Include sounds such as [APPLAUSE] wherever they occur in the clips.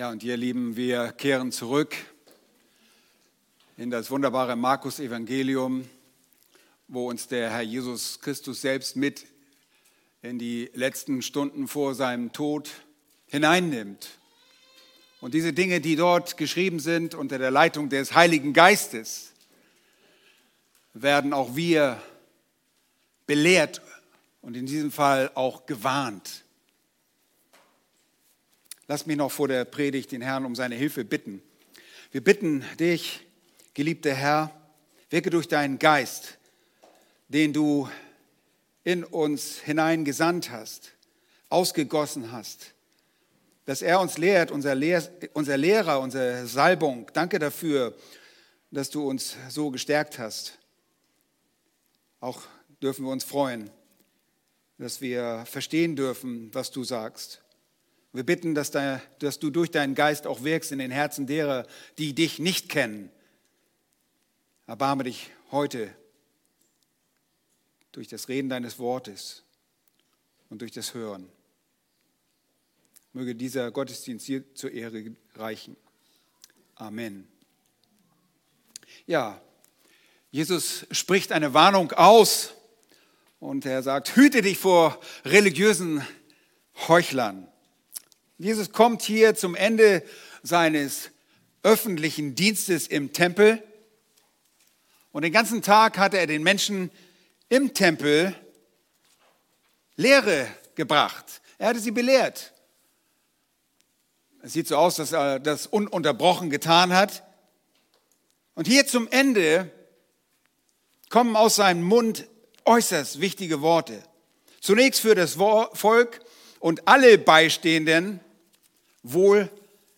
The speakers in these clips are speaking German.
Ja, und ihr Lieben, wir kehren zurück in das wunderbare Markus-Evangelium, wo uns der Herr Jesus Christus selbst mit in die letzten Stunden vor seinem Tod hineinnimmt. Und diese Dinge, die dort geschrieben sind unter der Leitung des Heiligen Geistes, werden auch wir belehrt und in diesem Fall auch gewarnt. Lass mich noch vor der Predigt den Herrn um seine Hilfe bitten. Wir bitten dich, geliebter Herr, wirke durch deinen Geist, den du in uns hineingesandt hast, ausgegossen hast, dass er uns lehrt, unser, Lehr unser Lehrer, unsere Salbung. Danke dafür, dass du uns so gestärkt hast. Auch dürfen wir uns freuen, dass wir verstehen dürfen, was du sagst. Wir bitten, dass, da, dass du durch deinen Geist auch wirkst in den Herzen derer, die dich nicht kennen. Erbarme dich heute durch das Reden deines Wortes und durch das Hören. Möge dieser Gottesdienst dir zur Ehre reichen. Amen. Ja, Jesus spricht eine Warnung aus und er sagt, hüte dich vor religiösen Heuchlern. Jesus kommt hier zum Ende seines öffentlichen Dienstes im Tempel und den ganzen Tag hatte er den Menschen im Tempel Lehre gebracht. Er hatte sie belehrt. Es sieht so aus, dass er das ununterbrochen getan hat. Und hier zum Ende kommen aus seinem Mund äußerst wichtige Worte. Zunächst für das Volk und alle Beistehenden wohl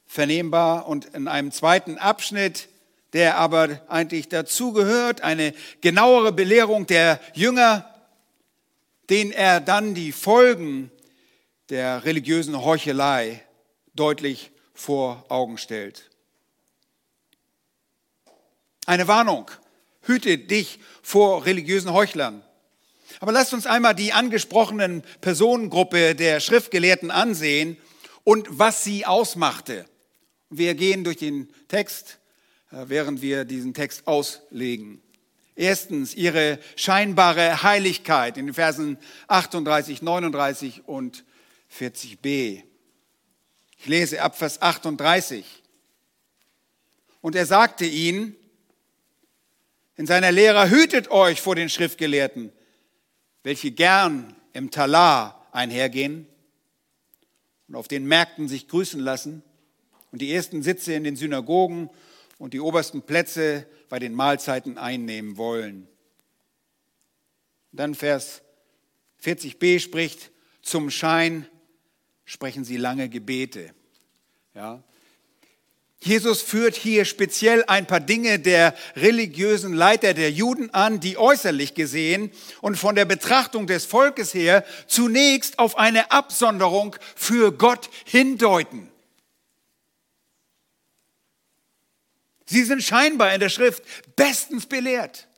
vernehmbar und in einem zweiten Abschnitt, der aber eigentlich dazugehört, eine genauere Belehrung der Jünger, den er dann die Folgen der religiösen Heuchelei deutlich vor Augen stellt. Eine Warnung, hüte dich vor religiösen Heuchlern. Aber lasst uns einmal die angesprochenen Personengruppe der Schriftgelehrten ansehen und was sie ausmachte. Wir gehen durch den Text, äh, während wir diesen Text auslegen. Erstens ihre scheinbare Heiligkeit in den Versen 38, 39 und 40b. Ich lese ab Vers 38. Und er sagte ihnen in seiner Lehre, hütet euch vor den Schriftgelehrten, welche gern im Talar einhergehen und auf den Märkten sich grüßen lassen und die ersten Sitze in den Synagogen und die obersten Plätze bei den Mahlzeiten einnehmen wollen. Dann Vers 40b spricht, zum Schein sprechen sie lange Gebete. Ja, Jesus führt hier speziell ein paar Dinge der religiösen Leiter der Juden an, die äußerlich gesehen und von der Betrachtung des Volkes her zunächst auf eine Absonderung für Gott hindeuten. Sie sind scheinbar in der Schrift bestens belehrt.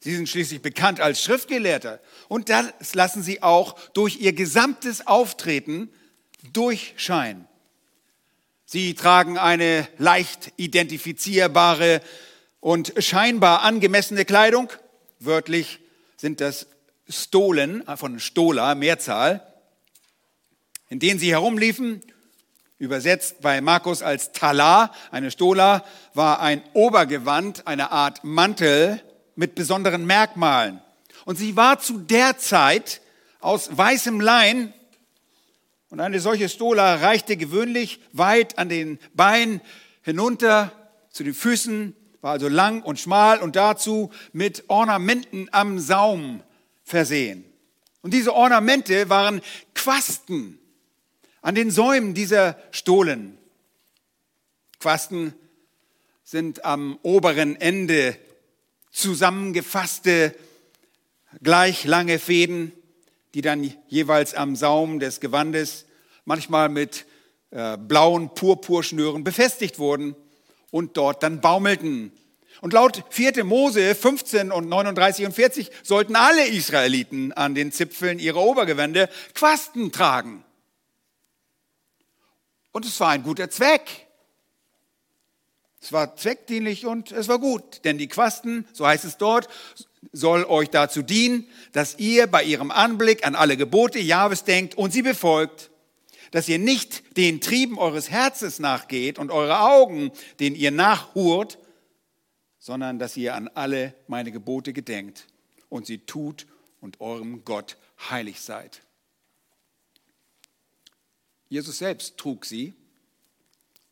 Sie sind schließlich bekannt als Schriftgelehrter. Und das lassen sie auch durch ihr gesamtes Auftreten durchscheinen. Sie tragen eine leicht identifizierbare und scheinbar angemessene Kleidung. Wörtlich sind das Stolen von Stola, Mehrzahl, in denen sie herumliefen. Übersetzt bei Markus als Talar, eine Stola, war ein Obergewand, eine Art Mantel mit besonderen Merkmalen. Und sie war zu der Zeit aus weißem Lein und eine solche Stola reichte gewöhnlich weit an den Beinen hinunter zu den Füßen, war also lang und schmal und dazu mit Ornamenten am Saum versehen. Und diese Ornamente waren Quasten an den Säumen dieser Stohlen. Quasten sind am oberen Ende zusammengefasste, gleich lange Fäden, die dann jeweils am Saum des Gewandes, manchmal mit äh, blauen Purpurschnüren befestigt wurden und dort dann baumelten. Und laut 4. Mose 15 und 39 und 40 sollten alle Israeliten an den Zipfeln ihrer Obergewände Quasten tragen. Und es war ein guter Zweck. Es war zweckdienlich und es war gut, denn die Quasten, so heißt es dort, soll euch dazu dienen, dass ihr bei ihrem Anblick an alle Gebote Jahwes denkt und sie befolgt, dass ihr nicht den Trieben eures Herzens nachgeht und eure Augen, denen ihr nachhurt, sondern dass ihr an alle meine Gebote gedenkt und sie tut und eurem Gott heilig seid. Jesus selbst trug sie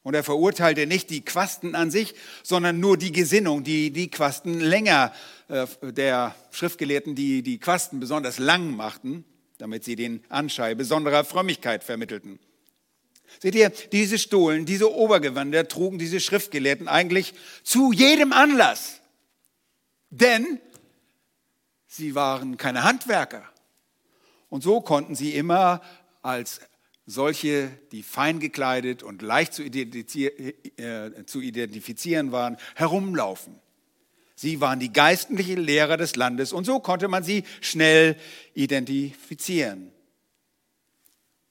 und er verurteilte nicht die Quasten an sich, sondern nur die Gesinnung, die die Quasten länger, äh, der Schriftgelehrten, die die Quasten besonders lang machten, damit sie den Anschein besonderer Frömmigkeit vermittelten. Seht ihr, diese Stohlen, diese Obergewänder trugen diese Schriftgelehrten eigentlich zu jedem Anlass. Denn sie waren keine Handwerker. Und so konnten sie immer als solche, die fein gekleidet und leicht zu, äh, zu identifizieren waren, herumlaufen. Sie waren die geistlichen Lehrer des Landes und so konnte man sie schnell identifizieren.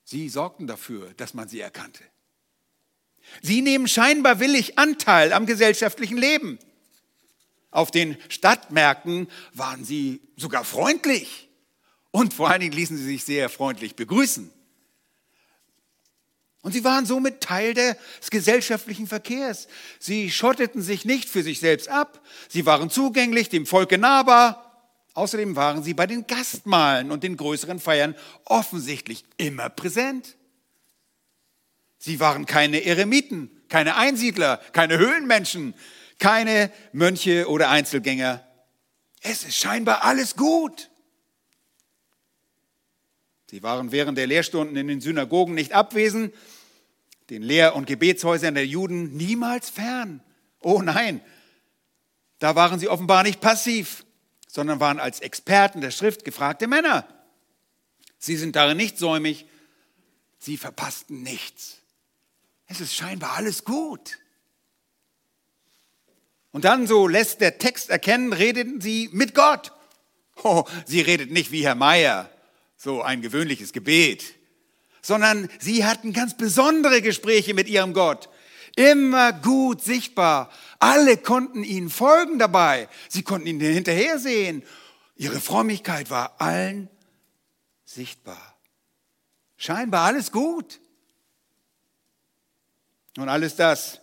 Sie sorgten dafür, dass man sie erkannte. Sie nehmen scheinbar willig Anteil am gesellschaftlichen Leben. Auf den Stadtmärkten waren sie sogar freundlich und vor allen Dingen ließen sie sich sehr freundlich begrüßen. Und sie waren somit Teil des gesellschaftlichen Verkehrs. Sie schotteten sich nicht für sich selbst ab. Sie waren zugänglich, dem Volke nahbar. Außerdem waren sie bei den Gastmahlen und den größeren Feiern offensichtlich immer präsent. Sie waren keine Eremiten, keine Einsiedler, keine Höhlenmenschen, keine Mönche oder Einzelgänger. Es ist scheinbar alles gut. Sie waren während der Lehrstunden in den Synagogen nicht abwesend, den Lehr- und Gebetshäusern der Juden niemals fern. Oh nein, da waren sie offenbar nicht passiv, sondern waren als Experten der Schrift gefragte Männer. Sie sind darin nicht säumig, sie verpassten nichts. Es ist scheinbar alles gut. Und dann, so lässt der Text erkennen, redeten sie mit Gott. Oh, sie redet nicht wie Herr Meier, so ein gewöhnliches Gebet sondern sie hatten ganz besondere Gespräche mit ihrem Gott. Immer gut sichtbar. Alle konnten ihnen folgen dabei. Sie konnten ihnen hinterher sehen. Ihre Frömmigkeit war allen sichtbar. Scheinbar alles gut. Und alles das,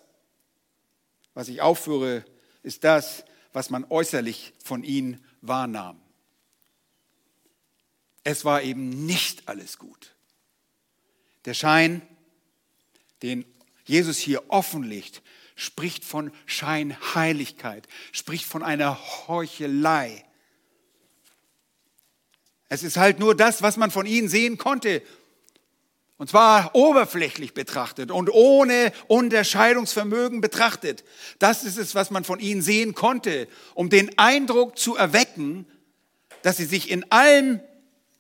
was ich aufführe, ist das, was man äußerlich von ihnen wahrnahm. Es war eben nicht alles gut. Der Schein, den Jesus hier offenlegt, spricht von Scheinheiligkeit, spricht von einer Heuchelei. Es ist halt nur das, was man von ihnen sehen konnte. Und zwar oberflächlich betrachtet und ohne Unterscheidungsvermögen betrachtet. Das ist es, was man von ihnen sehen konnte, um den Eindruck zu erwecken, dass sie sich in allem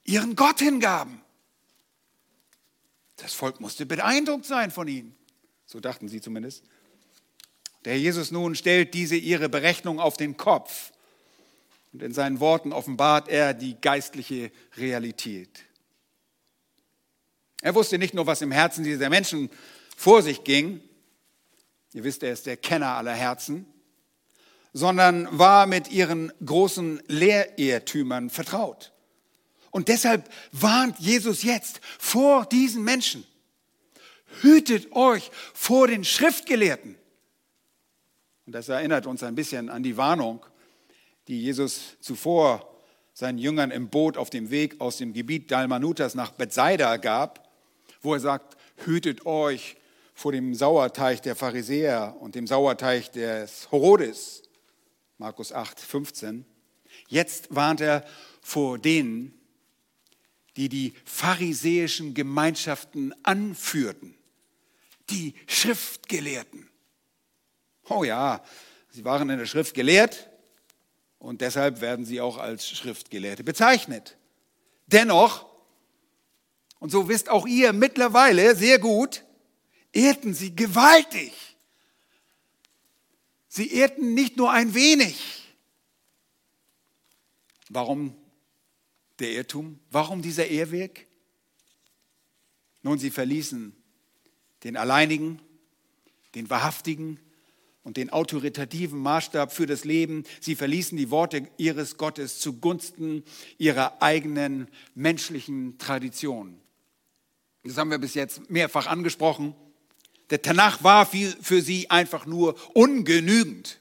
ihren Gott hingaben. Das Volk musste beeindruckt sein von ihnen. So dachten sie zumindest. Der Jesus nun stellt diese ihre Berechnung auf den Kopf. Und in seinen Worten offenbart er die geistliche Realität. Er wusste nicht nur, was im Herzen dieser Menschen vor sich ging. Ihr wisst, er ist der Kenner aller Herzen sondern war mit ihren großen Lehrirrtümern vertraut. Und deshalb warnt Jesus jetzt vor diesen Menschen. Hütet euch vor den Schriftgelehrten. Und das erinnert uns ein bisschen an die Warnung, die Jesus zuvor seinen Jüngern im Boot auf dem Weg aus dem Gebiet Dalmanutas nach Bethsaida gab, wo er sagt, hütet euch vor dem Sauerteich der Pharisäer und dem Sauerteich des Herodes. Markus 8, 15. Jetzt warnt er vor denen, die die pharisäischen Gemeinschaften anführten, die Schriftgelehrten. Oh ja, sie waren in der Schrift gelehrt und deshalb werden sie auch als Schriftgelehrte bezeichnet. Dennoch, und so wisst auch ihr mittlerweile sehr gut, ehrten sie gewaltig. Sie ehrten nicht nur ein wenig. Warum der Irrtum? Warum dieser Ehrweg? Nun, sie verließen den alleinigen, den wahrhaftigen und den autoritativen Maßstab für das Leben. Sie verließen die Worte ihres Gottes zugunsten ihrer eigenen menschlichen Tradition. Das haben wir bis jetzt mehrfach angesprochen. Der Tanach war für sie einfach nur ungenügend.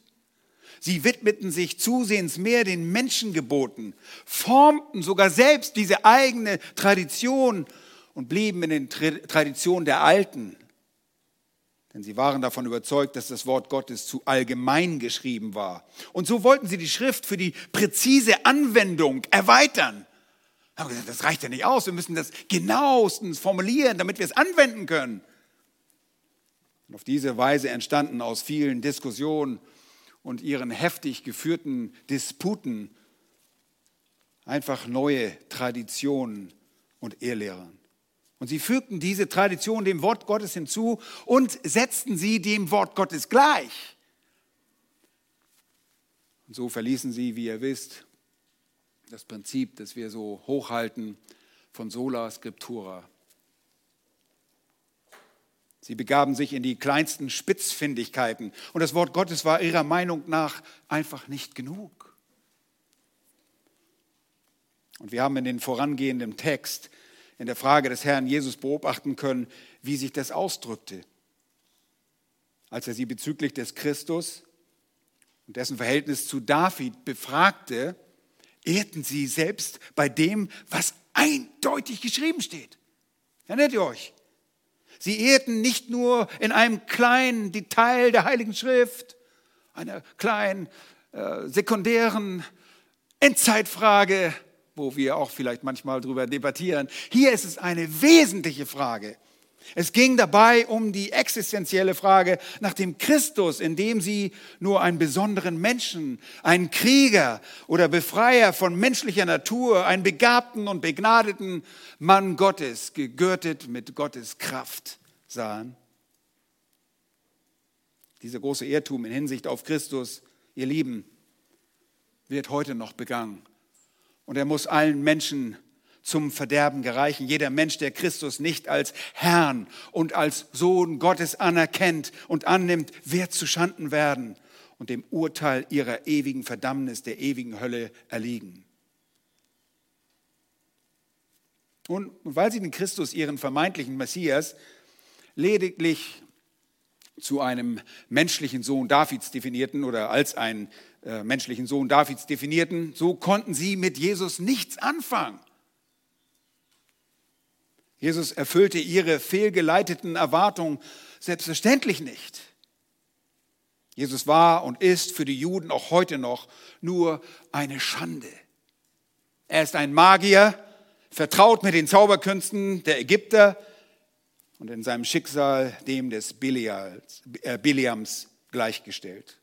Sie widmeten sich zusehends mehr den Menschengeboten, formten sogar selbst diese eigene Tradition und blieben in den Traditionen der Alten. Denn sie waren davon überzeugt, dass das Wort Gottes zu allgemein geschrieben war. Und so wollten sie die Schrift für die präzise Anwendung erweitern. Gesagt, das reicht ja nicht aus, wir müssen das genauestens formulieren, damit wir es anwenden können. Und auf diese Weise entstanden aus vielen Diskussionen und ihren heftig geführten Disputen einfach neue Traditionen und Ehrlehren. Und sie fügten diese Tradition dem Wort Gottes hinzu und setzten sie dem Wort Gottes gleich. Und so verließen sie, wie ihr wisst, das Prinzip, das wir so hochhalten, von sola scriptura. Sie begaben sich in die kleinsten Spitzfindigkeiten und das Wort Gottes war ihrer Meinung nach einfach nicht genug. Und wir haben in den vorangehenden Text in der Frage des Herrn Jesus beobachten können, wie sich das ausdrückte. Als er sie bezüglich des Christus und dessen Verhältnis zu David befragte, ehrten sie selbst bei dem, was eindeutig geschrieben steht. Erinnert ihr euch? Sie ehrten nicht nur in einem kleinen Detail der Heiligen Schrift, einer kleinen äh, sekundären Endzeitfrage, wo wir auch vielleicht manchmal darüber debattieren. Hier ist es eine wesentliche Frage. Es ging dabei um die existenzielle Frage nach dem Christus, in dem sie nur einen besonderen Menschen, einen Krieger oder Befreier von menschlicher Natur, einen begabten und begnadeten Mann Gottes, gegürtet mit Gottes Kraft sahen. Dieser große Irrtum in Hinsicht auf Christus, ihr Lieben, wird heute noch begangen. Und er muss allen Menschen zum Verderben gereichen. Jeder Mensch, der Christus nicht als Herrn und als Sohn Gottes anerkennt und annimmt, wird zu Schanden werden und dem Urteil ihrer ewigen Verdammnis, der ewigen Hölle erliegen. Und weil sie den Christus, ihren vermeintlichen Messias, lediglich zu einem menschlichen Sohn Davids definierten oder als einen äh, menschlichen Sohn Davids definierten, so konnten sie mit Jesus nichts anfangen. Jesus erfüllte ihre fehlgeleiteten Erwartungen selbstverständlich nicht. Jesus war und ist für die Juden auch heute noch nur eine Schande. Er ist ein Magier, vertraut mit den Zauberkünsten der Ägypter und in seinem Schicksal dem des äh, Biliams gleichgestellt.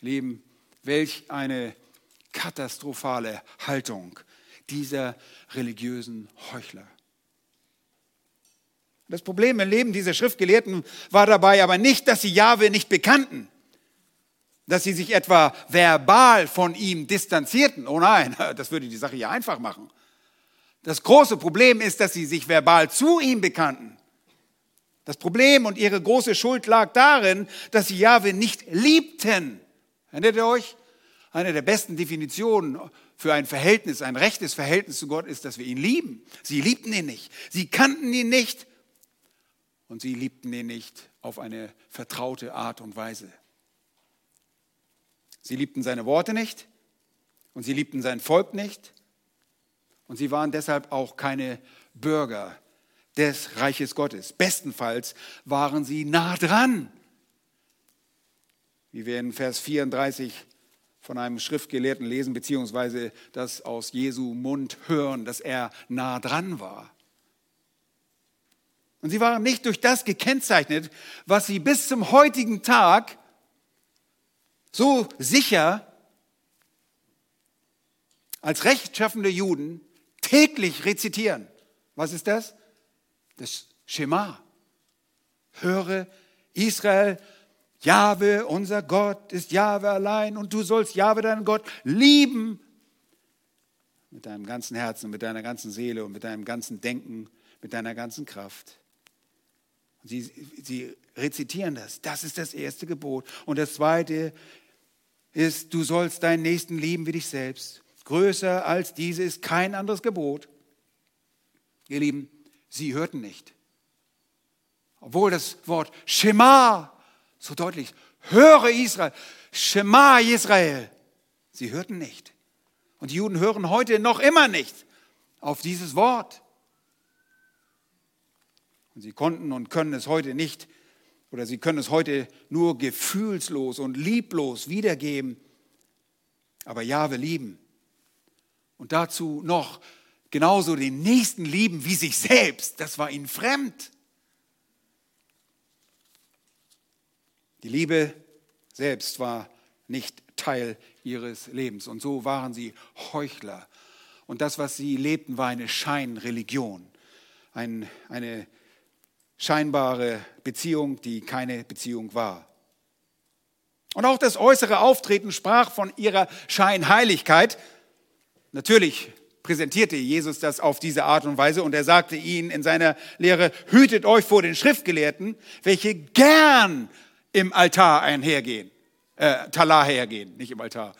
Lieben, welch eine katastrophale Haltung dieser religiösen Heuchler. Das Problem im Leben dieser Schriftgelehrten war dabei aber nicht, dass sie Jahwe nicht bekannten, dass sie sich etwa verbal von ihm distanzierten. Oh nein, [LAUGHS] das würde die Sache ja einfach machen. Das große Problem ist, dass sie sich verbal zu ihm bekannten. Das Problem und ihre große Schuld lag darin, dass sie Jahwe nicht liebten. Erinnert ihr euch? Eine der besten Definitionen für ein Verhältnis, ein rechtes Verhältnis zu Gott ist, dass wir ihn lieben. Sie liebten ihn nicht. Sie kannten ihn nicht und sie liebten ihn nicht auf eine vertraute Art und Weise. Sie liebten seine Worte nicht und sie liebten sein Volk nicht und sie waren deshalb auch keine Bürger des Reiches Gottes. Bestenfalls waren sie nah dran. Wie wir in Vers 34 von einem Schriftgelehrten lesen, beziehungsweise das aus Jesu Mund hören, dass er nah dran war. Und sie waren nicht durch das gekennzeichnet, was sie bis zum heutigen Tag so sicher als rechtschaffende Juden täglich rezitieren. Was ist das? Das Schema. Höre Israel, Jahwe, unser Gott ist Jahwe allein und du sollst Jahwe, deinen Gott, lieben mit deinem ganzen Herzen, mit deiner ganzen Seele und mit deinem ganzen Denken, mit deiner ganzen Kraft. Sie, sie rezitieren das. Das ist das erste Gebot. Und das zweite ist, du sollst deinen Nächsten lieben wie dich selbst. Größer als diese ist kein anderes Gebot. Ihr Lieben, sie hörten nicht. Obwohl das Wort Shema so deutlich, höre Israel, Shema Israel. Sie hörten nicht. Und die Juden hören heute noch immer nicht auf dieses Wort. Und sie konnten und können es heute nicht, oder sie können es heute nur gefühlslos und lieblos wiedergeben. Aber ja, wir lieben. Und dazu noch genauso den Nächsten lieben wie sich selbst. Das war ihnen fremd. Die Liebe selbst war nicht Teil ihres Lebens. Und so waren sie Heuchler. Und das, was sie lebten, war eine Scheinreligion. Ein, eine scheinbare Beziehung, die keine Beziehung war. Und auch das äußere Auftreten sprach von ihrer Scheinheiligkeit. Natürlich präsentierte Jesus das auf diese Art und Weise und er sagte ihnen in seiner Lehre, hütet euch vor den Schriftgelehrten, welche gern im Altar einhergehen, äh, Talar hergehen, nicht im Altar,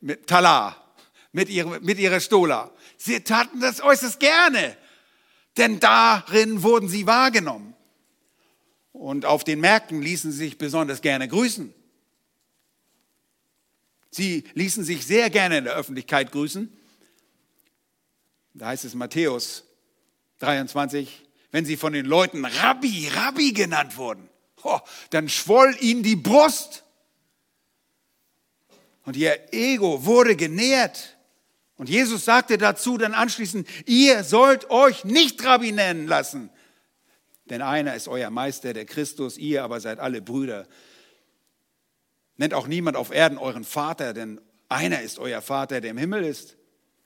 mit Talar, mit, ihrer, mit ihrer Stola. Sie taten das äußerst gerne, denn darin wurden sie wahrgenommen. Und auf den Märkten ließen sie sich besonders gerne grüßen. Sie ließen sich sehr gerne in der Öffentlichkeit grüßen. Da heißt es Matthäus 23, wenn sie von den Leuten Rabbi, Rabbi genannt wurden, dann schwoll ihnen die Brust. Und ihr Ego wurde genährt. Und Jesus sagte dazu dann anschließend, ihr sollt euch nicht Rabbi nennen lassen, denn einer ist euer Meister, der Christus, ihr aber seid alle Brüder. Nennt auch niemand auf Erden euren Vater, denn einer ist euer Vater, der im Himmel ist.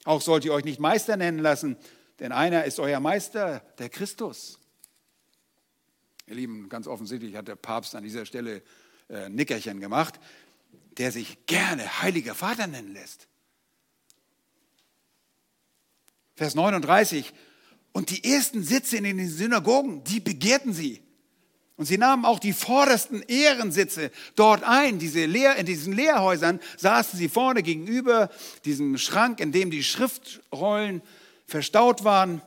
Auch sollt ihr euch nicht Meister nennen lassen, denn einer ist euer Meister, der Christus. Ihr Lieben, ganz offensichtlich hat der Papst an dieser Stelle äh, Nickerchen gemacht, der sich gerne Heiliger Vater nennen lässt. Vers 39, und die ersten Sitze in den Synagogen, die begehrten sie. Und sie nahmen auch die vordersten Ehrensitze dort ein. Diese Lehr, in diesen Lehrhäusern saßen sie vorne gegenüber diesem Schrank, in dem die Schriftrollen verstaut waren,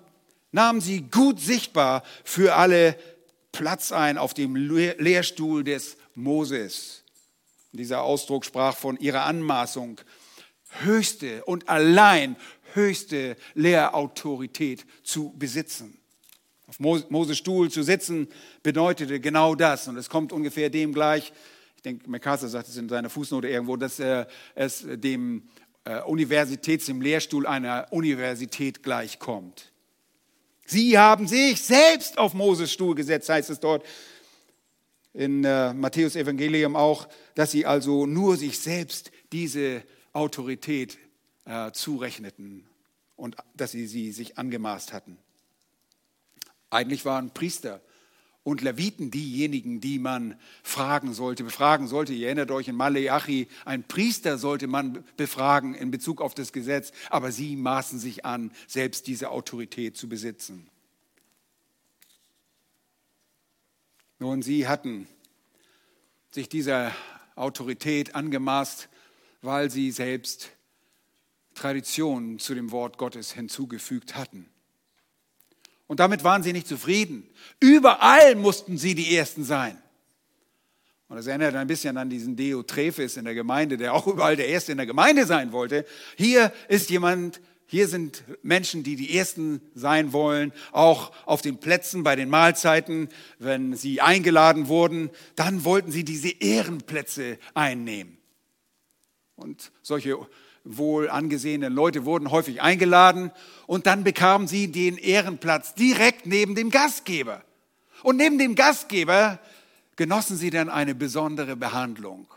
nahmen sie gut sichtbar für alle Platz ein auf dem Lehrstuhl des Moses. Dieser Ausdruck sprach von ihrer Anmaßung, höchste und allein höchste Lehrautorität zu besitzen. Auf Moses Stuhl zu sitzen bedeutete genau das. Und es kommt ungefähr dem gleich, ich denke, MacArthur sagt es in seiner Fußnote irgendwo, dass äh, es dem äh, Universitäts-, dem Lehrstuhl einer Universität gleichkommt. Sie haben sich selbst auf Moses Stuhl gesetzt, heißt es dort in äh, Matthäus Evangelium auch, dass sie also nur sich selbst diese Autorität äh, zurechneten und dass sie sie sich angemaßt hatten. Eigentlich waren Priester und Leviten diejenigen, die man fragen sollte, befragen sollte. Ihr erinnert euch in Maleachi, ein Priester sollte man befragen in Bezug auf das Gesetz, aber sie maßen sich an, selbst diese Autorität zu besitzen. Nun, sie hatten sich dieser Autorität angemaßt, weil sie selbst Traditionen zu dem Wort Gottes hinzugefügt hatten. Und damit waren sie nicht zufrieden. Überall mussten sie die Ersten sein. Und das erinnert ein bisschen an diesen Deo Trefis in der Gemeinde, der auch überall der Erste in der Gemeinde sein wollte. Hier ist jemand, hier sind Menschen, die die Ersten sein wollen, auch auf den Plätzen bei den Mahlzeiten, wenn sie eingeladen wurden, dann wollten sie diese Ehrenplätze einnehmen. Und solche wohl angesehenen Leute wurden häufig eingeladen und dann bekamen sie den Ehrenplatz direkt neben dem Gastgeber. Und neben dem Gastgeber genossen sie dann eine besondere Behandlung.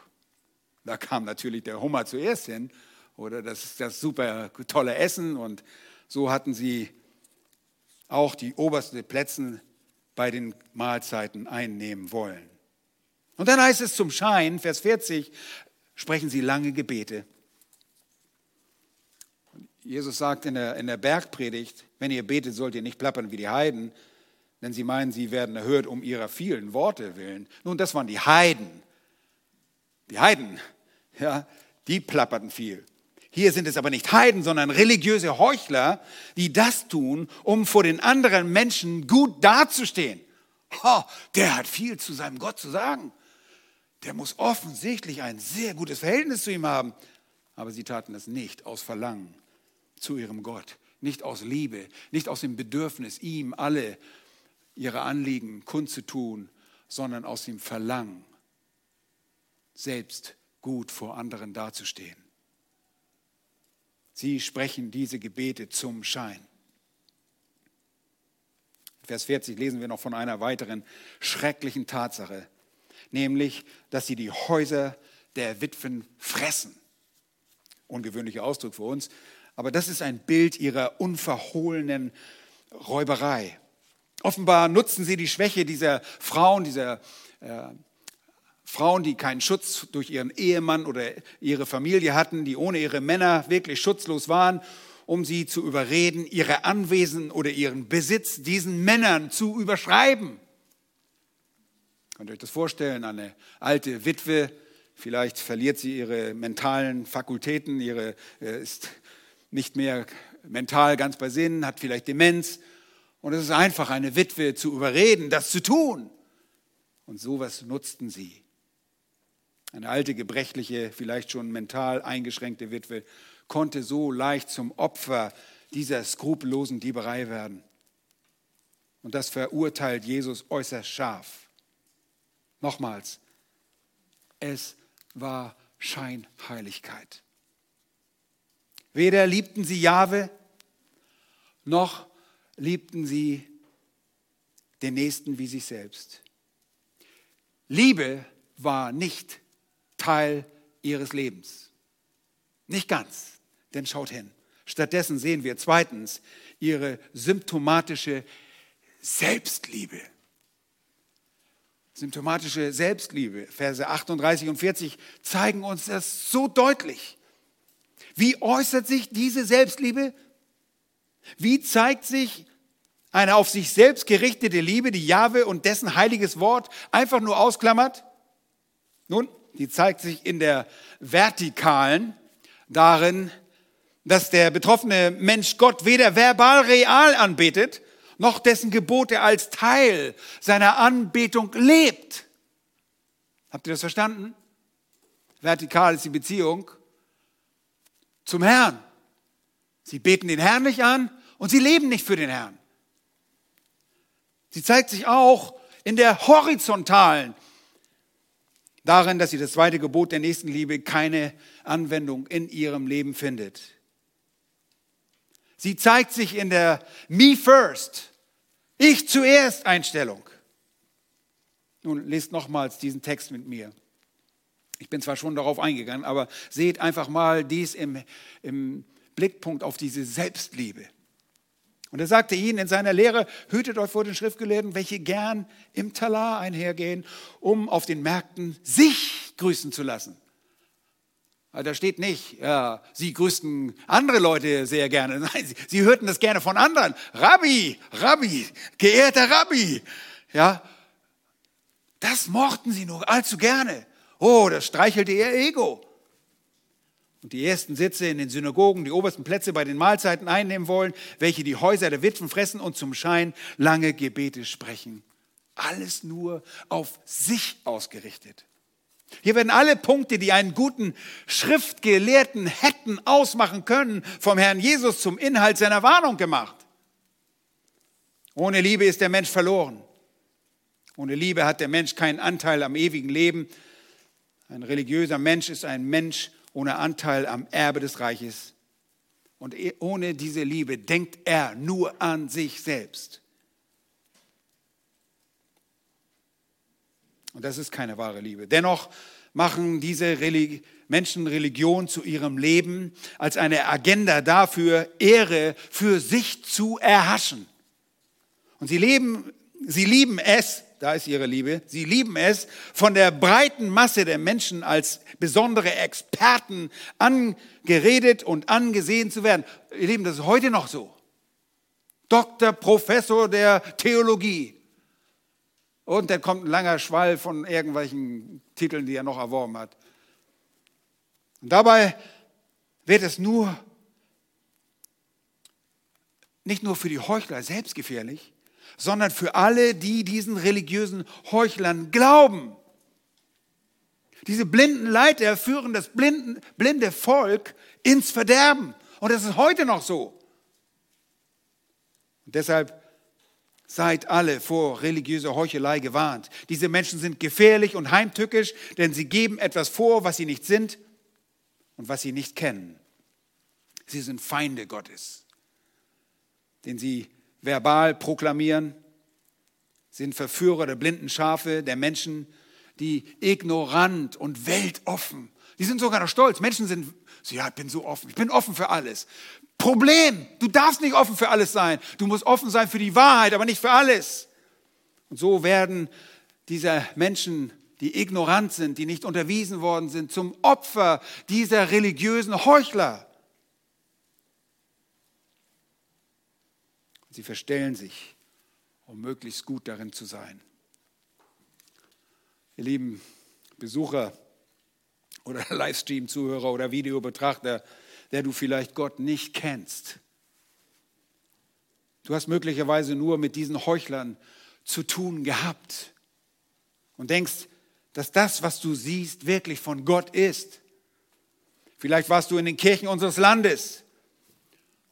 Da kam natürlich der Hummer zuerst hin oder das, das super tolle Essen und so hatten sie auch die obersten Plätze bei den Mahlzeiten einnehmen wollen. Und dann heißt es zum Schein, Vers 40, sprechen sie lange Gebete. Jesus sagt in der, in der Bergpredigt, wenn ihr betet, sollt ihr nicht plappern wie die Heiden, denn sie meinen, sie werden erhört um ihrer vielen Worte willen. Nun, das waren die Heiden. Die Heiden, [LAUGHS] ja, die plapperten viel. Hier sind es aber nicht Heiden, sondern religiöse Heuchler, die das tun, um vor den anderen Menschen gut dazustehen. Oh, der hat viel zu seinem Gott zu sagen. Der muss offensichtlich ein sehr gutes Verhältnis zu ihm haben. Aber sie taten es nicht aus Verlangen zu ihrem Gott, nicht aus Liebe, nicht aus dem Bedürfnis, ihm alle ihre Anliegen kundzutun, sondern aus dem Verlangen, selbst gut vor anderen dazustehen. Sie sprechen diese Gebete zum Schein. Vers 40 lesen wir noch von einer weiteren schrecklichen Tatsache, nämlich, dass sie die Häuser der Witwen fressen. Ungewöhnlicher Ausdruck für uns, aber das ist ein Bild ihrer unverhohlenen Räuberei. Offenbar nutzen sie die Schwäche dieser Frauen, dieser äh, Frauen, die keinen Schutz durch ihren Ehemann oder ihre Familie hatten, die ohne ihre Männer wirklich schutzlos waren, um sie zu überreden, ihre Anwesen oder ihren Besitz diesen Männern zu überschreiben. Könnt ihr euch das vorstellen? Eine alte Witwe, vielleicht verliert sie ihre mentalen Fakultäten, ihre, äh, ist nicht mehr mental ganz bei Sinn, hat vielleicht Demenz und es ist einfach, eine Witwe zu überreden, das zu tun. Und sowas nutzten sie. Eine alte, gebrechliche, vielleicht schon mental eingeschränkte Witwe konnte so leicht zum Opfer dieser skrupellosen Dieberei werden. Und das verurteilt Jesus äußerst scharf. Nochmals, es war Scheinheiligkeit. Weder liebten sie Jahwe, noch liebten sie den Nächsten wie sich selbst. Liebe war nicht Teil ihres Lebens. Nicht ganz, denn schaut hin. Stattdessen sehen wir zweitens ihre symptomatische Selbstliebe. Symptomatische Selbstliebe, Verse 38 und 40 zeigen uns das so deutlich. Wie äußert sich diese Selbstliebe? Wie zeigt sich eine auf sich selbst gerichtete Liebe, die Jahwe und dessen heiliges Wort einfach nur ausklammert? Nun, die zeigt sich in der vertikalen darin, dass der betroffene Mensch Gott weder verbal real anbetet, noch dessen Gebote als Teil seiner Anbetung lebt. Habt ihr das verstanden? Vertikal ist die Beziehung zum Herrn. Sie beten den Herrn nicht an und sie leben nicht für den Herrn. Sie zeigt sich auch in der horizontalen, darin, dass sie das zweite Gebot der Nächstenliebe keine Anwendung in ihrem Leben findet. Sie zeigt sich in der Me First, ich zuerst Einstellung. Nun lest nochmals diesen Text mit mir. Ich bin zwar schon darauf eingegangen, aber seht einfach mal dies im, im Blickpunkt auf diese Selbstliebe. Und er sagte ihnen in seiner Lehre, hütet euch vor den Schriftgelehrten, welche gern im Talar einhergehen, um auf den Märkten sich grüßen zu lassen. Da steht nicht, ja, sie grüßten andere Leute sehr gerne. [LAUGHS] Nein, sie, sie hörten das gerne von anderen. Rabbi, Rabbi, geehrter Rabbi. Ja, das mochten sie nur allzu gerne. Oh, das streichelte ihr Ego und die ersten Sitze in den Synagogen, die obersten Plätze bei den Mahlzeiten einnehmen wollen, welche die Häuser der Witwen fressen und zum Schein lange Gebete sprechen. Alles nur auf sich ausgerichtet. Hier werden alle Punkte, die einen guten Schriftgelehrten hätten ausmachen können, vom Herrn Jesus zum Inhalt seiner Warnung gemacht. Ohne Liebe ist der Mensch verloren. Ohne Liebe hat der Mensch keinen Anteil am ewigen Leben. Ein religiöser Mensch ist ein Mensch ohne Anteil am Erbe des Reiches. Und e- ohne diese Liebe denkt er nur an sich selbst. Und das ist keine wahre Liebe. Dennoch machen diese Religi Menschen Religion zu ihrem Leben als eine Agenda dafür, Ehre für sich zu erhaschen. Und sie leben, sie lieben es, da ist ihre Liebe. Sie lieben es, von der breiten Masse der Menschen als besondere Experten angeredet und angesehen zu werden. Ihr Lieben, das ist heute noch so. Doktor, Professor der Theologie. Und dann kommt ein langer Schwall von irgendwelchen Titeln, die er noch erworben hat. Und dabei wird es nur, nicht nur für die Heuchler selbst gefährlich, sondern für alle, die diesen religiösen Heuchlern glauben. Diese blinden Leiter führen das blinden, blinde Volk ins Verderben. Und das ist heute noch so. Und deshalb seid alle vor religiöser Heuchelei gewarnt. Diese Menschen sind gefährlich und heimtückisch, denn sie geben etwas vor, was sie nicht sind und was sie nicht kennen. Sie sind Feinde Gottes, den sie verbal proklamieren, sind Verführer der blinden Schafe, der Menschen, die ignorant und weltoffen, die sind sogar noch stolz. Menschen sind, ja, ich bin so offen, ich bin offen für alles. Problem, du darfst nicht offen für alles sein. Du musst offen sein für die Wahrheit, aber nicht für alles. Und so werden diese Menschen, die ignorant sind, die nicht unterwiesen worden sind, zum Opfer dieser religiösen Heuchler. Sie verstellen sich, um möglichst gut darin zu sein. Ihr lieben Besucher oder [LAUGHS] Livestream-Zuhörer oder Videobetrachter, der du vielleicht Gott nicht kennst. Du hast möglicherweise nur mit diesen Heuchlern zu tun gehabt und denkst, dass das, was du siehst, wirklich von Gott ist. Vielleicht warst du in den Kirchen unseres Landes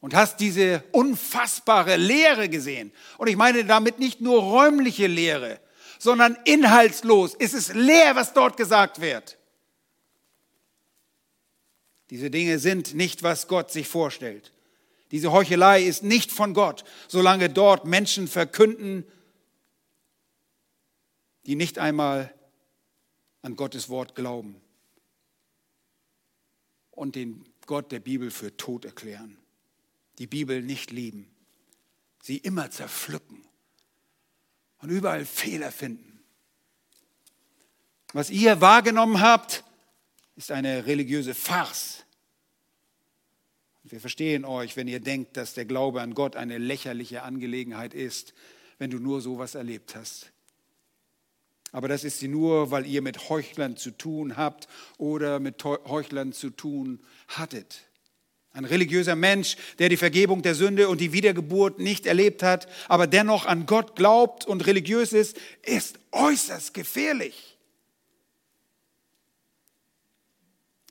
und hast diese unfassbare Lehre gesehen. Und ich meine damit nicht nur räumliche Lehre, sondern inhaltslos. Es ist leer, was dort gesagt wird. Diese Dinge sind nicht, was Gott sich vorstellt. Diese Heuchelei ist nicht von Gott, solange dort Menschen verkünden, die nicht einmal an Gottes Wort glauben und den Gott der Bibel für tot erklären die Bibel nicht lieben, sie immer zerpflücken und überall Fehler finden. Was ihr wahrgenommen habt, ist eine religiöse Farce. Wir verstehen euch, wenn ihr denkt, dass der Glaube an Gott eine lächerliche Angelegenheit ist, wenn du nur sowas erlebt hast. Aber das ist sie nur, weil ihr mit Heuchlern zu tun habt oder mit Heuchlern zu tun hattet. Ein religiöser Mensch, der die Vergebung der Sünde und die Wiedergeburt nicht erlebt hat, aber dennoch an Gott glaubt und religiös ist, ist äußerst gefährlich.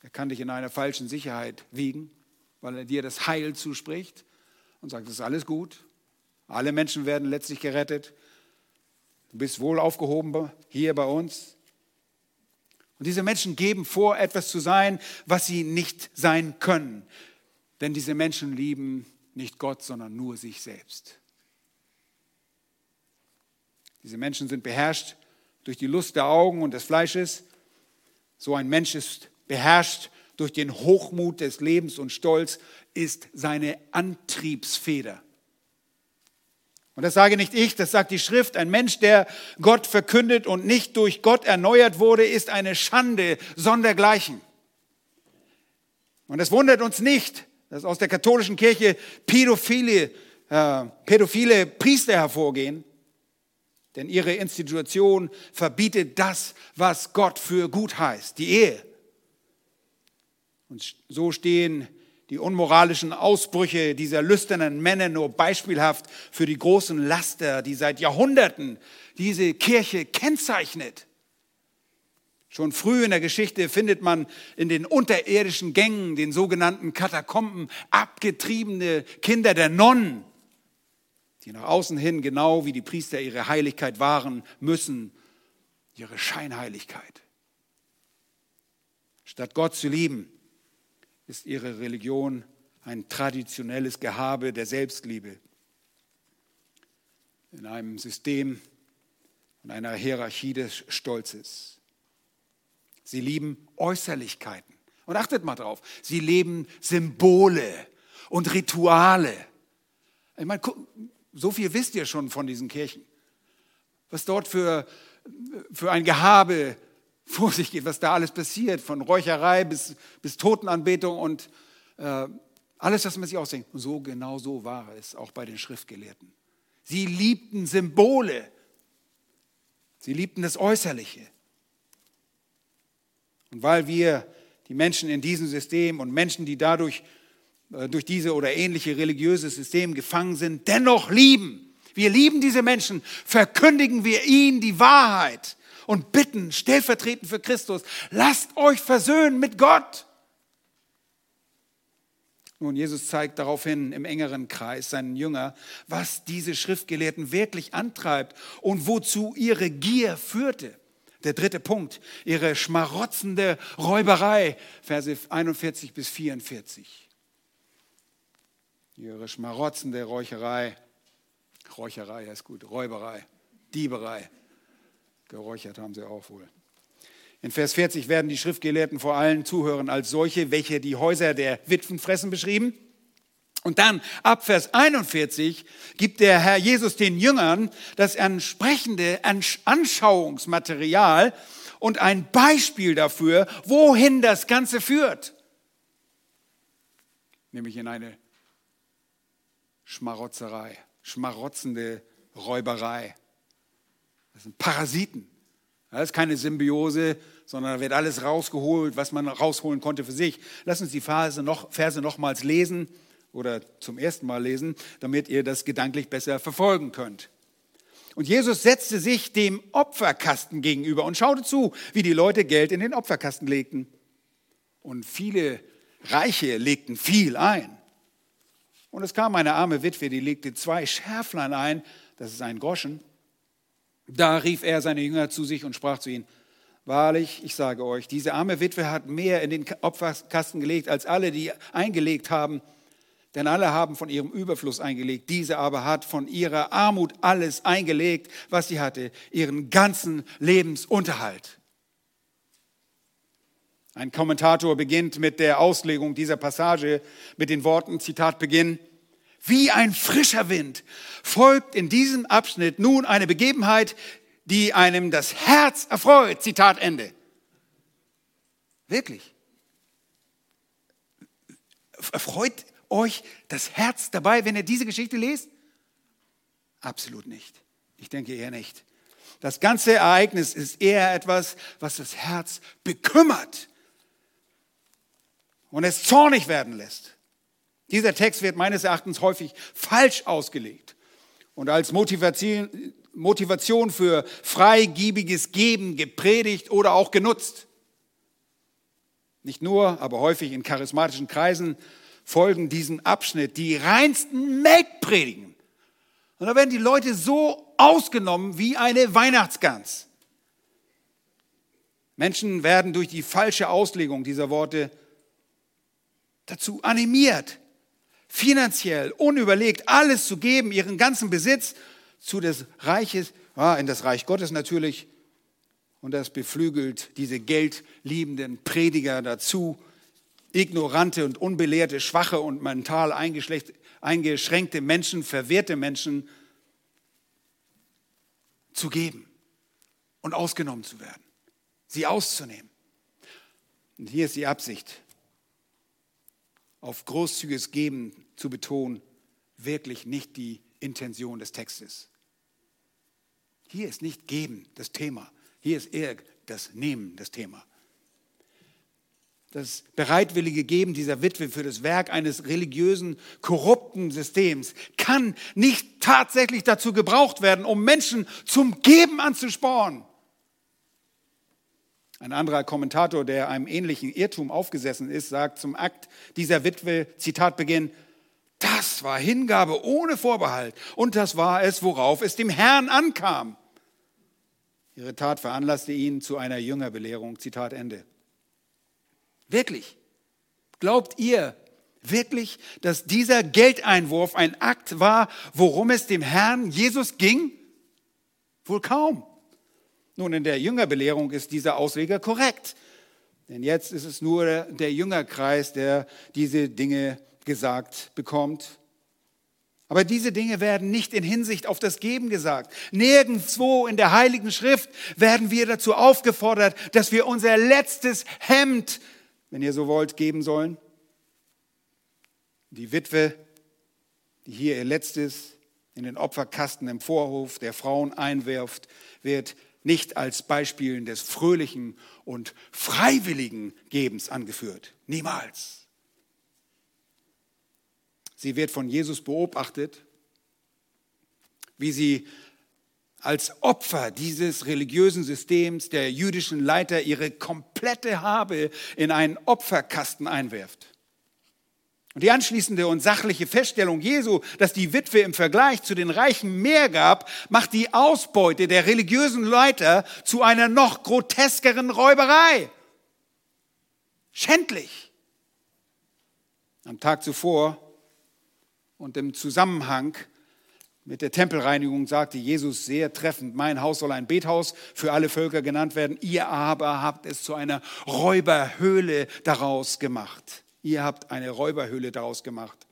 Er kann dich in einer falschen Sicherheit wiegen, weil er dir das Heil zuspricht und sagt, es ist alles gut. Alle Menschen werden letztlich gerettet. Du bist wohl aufgehoben hier bei uns. Und diese Menschen geben vor, etwas zu sein, was sie nicht sein können. Denn diese Menschen lieben nicht Gott, sondern nur sich selbst. Diese Menschen sind beherrscht durch die Lust der Augen und des Fleisches. So ein Mensch ist beherrscht durch den Hochmut des Lebens und Stolz, ist seine Antriebsfeder. Und das sage nicht ich, das sagt die Schrift. Ein Mensch, der Gott verkündet und nicht durch Gott erneuert wurde, ist eine Schande sondergleichen. Und es wundert uns nicht, dass aus der katholischen Kirche pädophile, äh, pädophile Priester hervorgehen. Denn ihre Institution verbietet das, was Gott für gut heißt, die Ehe. Und so stehen die unmoralischen Ausbrüche dieser lüsternen Männer nur beispielhaft für die großen Laster, die seit Jahrhunderten diese Kirche kennzeichnet. Schon früh in der Geschichte findet man in den unterirdischen Gängen, den sogenannten Katakomben, abgetriebene Kinder der Nonnen, die nach außen hin genau wie die Priester ihre Heiligkeit wahren müssen, ihre Scheinheiligkeit. Statt Gott zu lieben, ist ihre Religion ein traditionelles Gehabe der Selbstliebe. In einem System und einer Hierarchie des Stolzes. Sie lieben Äußerlichkeiten. Und achtet mal drauf, sie leben Symbole und Rituale. Ich meine, so viel wisst ihr schon von diesen Kirchen. Was dort für, für ein Gehabe vor sich geht, was da alles passiert, von Räucherei bis, bis Totenanbetung und äh, alles, was man sich ausdenkt. Und so genau so war es auch bei den Schriftgelehrten. Sie liebten Symbole. Sie liebten das Äußerliche. Und weil wir die Menschen in diesem System und Menschen, die dadurch äh, durch diese oder ähnliche religiöse System gefangen sind, dennoch lieben. Wir lieben diese Menschen, verkündigen wir ihnen die Wahrheit und bitten stellvertretend für Christus, lasst euch versöhnen mit Gott. Nun, Jesus zeigt daraufhin im engeren Kreis seinen Jünger, was diese Schriftgelehrten wirklich antreibt und wozu ihre Gier führte. Der dritte Punkt, ihre schmarotzende Räuberei, Verse 41 bis 44. Ihre schmarotzende Räucherei, Räucherei heißt gut, Räuberei, Dieberei. Geräuchert haben sie auch wohl. In Vers 40 werden die Schriftgelehrten vor allen Zuhörern als solche, welche die Häuser der Witwen fressen, beschrieben. Und dann ab Vers 41 gibt der Herr Jesus den Jüngern das entsprechende Anschauungsmaterial und ein Beispiel dafür, wohin das Ganze führt. Nämlich in eine Schmarotzerei, schmarotzende Räuberei. Das sind Parasiten. Das ist keine Symbiose, sondern da wird alles rausgeholt, was man rausholen konnte für sich. Lass uns die Verse, noch, Verse nochmals lesen oder zum ersten Mal lesen, damit ihr das gedanklich besser verfolgen könnt. Und Jesus setzte sich dem Opferkasten gegenüber und schaute zu, wie die Leute Geld in den Opferkasten legten. Und viele Reiche legten viel ein. Und es kam eine arme Witwe, die legte zwei Schärflein ein, das ist ein Groschen. Da rief er seine Jünger zu sich und sprach zu ihnen, Wahrlich, ich sage euch, diese arme Witwe hat mehr in den Opferkasten gelegt, als alle, die eingelegt haben. Denn alle haben von ihrem Überfluss eingelegt. Diese aber hat von ihrer Armut alles eingelegt, was sie hatte, ihren ganzen Lebensunterhalt. Ein Kommentator beginnt mit der Auslegung dieser Passage mit den Worten, Zitat Beginn, wie ein frischer Wind folgt in diesem Abschnitt nun eine Begebenheit, die einem das Herz erfreut. Zitat Ende. Wirklich. Erfreut euch das Herz dabei, wenn ihr diese Geschichte lest? Absolut nicht. Ich denke eher nicht. Das ganze Ereignis ist eher etwas, was das Herz bekümmert und es zornig werden lässt. Dieser Text wird meines Erachtens häufig falsch ausgelegt und als Motivation, Motivation für freigiebiges Geben gepredigt oder auch genutzt. Nicht nur, aber häufig in charismatischen Kreisen folgen diesem Abschnitt die reinsten Melkpredigen. Und da werden die Leute so ausgenommen wie eine Weihnachtsgans. Menschen werden durch die falsche Auslegung dieser Worte dazu animiert, finanziell, unüberlegt alles zu geben, ihren ganzen Besitz zu des Reiches, ja, in das Reich Gottes natürlich. Und das beflügelt diese geldliebenden Prediger dazu, ignorante und unbelehrte, schwache und mental eingeschränkte Menschen, verwehrte Menschen zu geben und ausgenommen zu werden, sie auszunehmen. Und hier ist die Absicht, auf großzügiges Geben zu betonen, wirklich nicht die Intention des Textes. Hier ist nicht Geben das Thema. Hier ist eher das Nehmen das Thema. Das bereitwillige Geben dieser Witwe für das Werk eines religiösen, korrupten Systems kann nicht tatsächlich dazu gebraucht werden, um Menschen zum Geben anzusporen. Ein anderer Kommentator, der einem ähnlichen Irrtum aufgesessen ist, sagt zum Akt dieser Witwe, Zitat Beginn, das war Hingabe ohne Vorbehalt und das war es, worauf es dem Herrn ankam. Ihre Tat veranlasste ihn zu einer Jüngerbelehrung. Zitat Ende. Wirklich? Glaubt ihr wirklich, dass dieser Geldeinwurf ein Akt war, worum es dem Herrn Jesus ging? Wohl kaum. Nun, in der Jüngerbelehrung ist dieser Ausleger korrekt. Denn jetzt ist es nur der Jüngerkreis, der diese Dinge gesagt bekommt. Aber diese Dinge werden nicht in Hinsicht auf das Geben gesagt. Nirgendwo in der Heiligen Schrift werden wir dazu aufgefordert, dass wir unser letztes Hemd, wenn ihr so wollt, geben sollen. Die Witwe, die hier ihr letztes in den Opferkasten im Vorhof der Frauen einwirft, wird nicht als Beispielen des fröhlichen und freiwilligen Gebens angeführt. Niemals. Sie wird von Jesus beobachtet, wie sie als Opfer dieses religiösen Systems der jüdischen Leiter ihre komplette Habe in einen Opferkasten einwirft. Und die anschließende und sachliche Feststellung Jesu, dass die Witwe im Vergleich zu den Reichen mehr gab, macht die Ausbeute der religiösen Leiter zu einer noch groteskeren Räuberei. Schändlich. Am Tag zuvor und im Zusammenhang mit der Tempelreinigung sagte Jesus sehr treffend, mein Haus soll ein Bethaus für alle Völker genannt werden, ihr aber habt es zu einer Räuberhöhle daraus gemacht. Ihr habt eine Räuberhöhle daraus gemacht.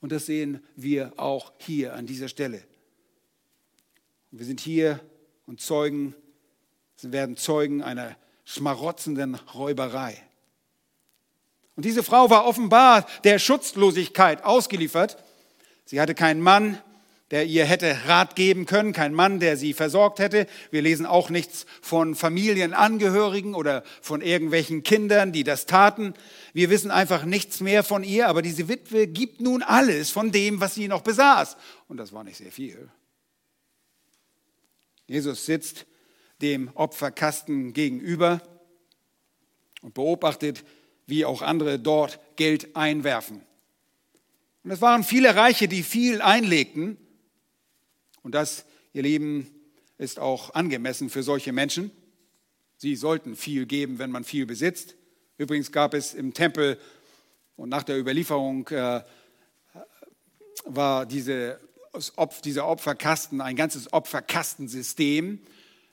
Und das sehen wir auch hier an dieser Stelle. wir sind hier und Zeugen, werden Zeugen einer schmarotzenden Räuberei. Und diese Frau war offenbar der Schutzlosigkeit ausgeliefert. Sie hatte keinen Mann, der ihr hätte Rat geben können, kein Mann, der sie versorgt hätte. Wir lesen auch nichts von Familienangehörigen oder von irgendwelchen Kindern, die das taten. Wir wissen einfach nichts mehr von ihr, aber diese Witwe gibt nun alles von dem, was sie noch besaß. Und das war nicht sehr viel. Jesus sitzt dem Opferkasten gegenüber und beobachtet, wie auch andere dort Geld einwerfen. Und es waren viele Reiche, die viel einlegten und das, ihr Lieben, ist auch angemessen für solche Menschen. Sie sollten viel geben, wenn man viel besitzt. Übrigens gab es im Tempel und nach der Überlieferung äh, war diese, dieser Opferkasten ein ganzes Opferkastensystem.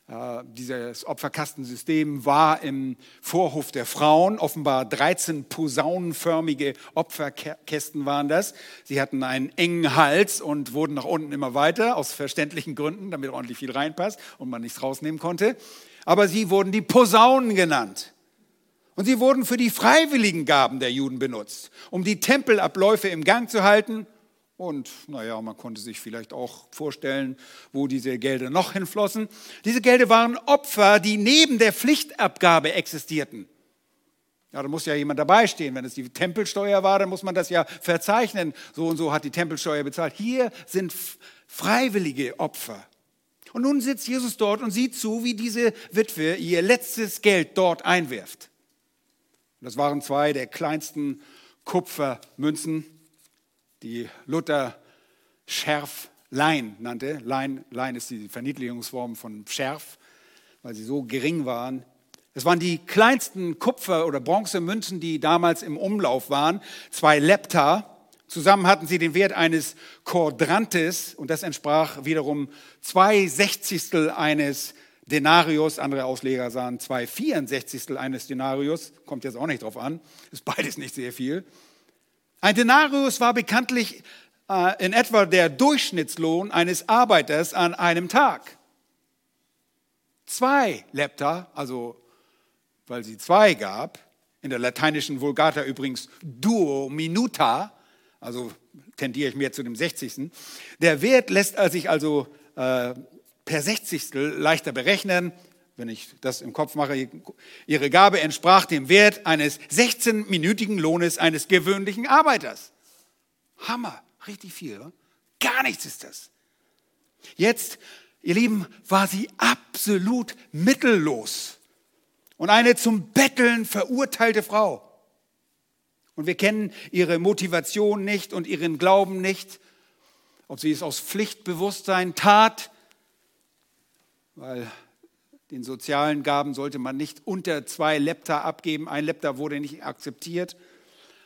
Äh, dieses Opferkastensystem war im Vorhof der Frauen. Offenbar 13 posaunenförmige Opferkästen waren das. Sie hatten einen engen Hals und wurden nach unten immer weiter, aus verständlichen Gründen, damit ordentlich viel reinpasst und man nichts rausnehmen konnte. Aber sie wurden die Posaunen genannt. Und sie wurden für die freiwilligen Gaben der Juden benutzt, um die Tempelabläufe im Gang zu halten und naja, man konnte sich vielleicht auch vorstellen, wo diese Gelder noch hinflossen. Diese Gelder waren Opfer, die neben der Pflichtabgabe existierten. Ja, da muss ja jemand dabei stehen. Wenn es die Tempelsteuer war, dann muss man das ja verzeichnen. So und so hat die Tempelsteuer bezahlt. Hier sind freiwillige Opfer. Und nun sitzt Jesus dort und sieht zu, wie diese Witwe ihr letztes Geld dort einwirft. Das waren zwei der kleinsten Kupfermünzen die Luther Schärflein nannte. Lein, Lein ist die Verniedlichungsform von Schärf, weil sie so gering waren. Es waren die kleinsten Kupfer- oder Bronzemünzen, die damals im Umlauf waren. Zwei Lepta. Zusammen hatten sie den Wert eines Quadrantes und das entsprach wiederum zwei Sechzigstel eines Denarius. Andere Ausleger sahen zwei Vierundsechzigstel eines Denarius. Kommt jetzt auch nicht drauf an. Ist beides nicht sehr viel. Ein Denarius war bekanntlich äh, in etwa der Durchschnittslohn eines Arbeiters an einem Tag. Zwei Lepta, also weil sie zwei gab, in der lateinischen Vulgata übrigens duo minuta, also tendiere ich mehr zu dem 60. Der Wert lässt sich also äh, per Sechzigstel leichter berechnen wenn ich das im Kopf mache, ihre Gabe entsprach dem Wert eines 16-minütigen Lohnes eines gewöhnlichen Arbeiters. Hammer, richtig viel. Oder? Gar nichts ist das. Jetzt, ihr Lieben, war sie absolut mittellos und eine zum Betteln verurteilte Frau. Und wir kennen ihre Motivation nicht und ihren Glauben nicht, ob sie es aus Pflichtbewusstsein tat, weil den sozialen Gaben sollte man nicht unter zwei Lepta abgeben. Ein Lepta wurde nicht akzeptiert.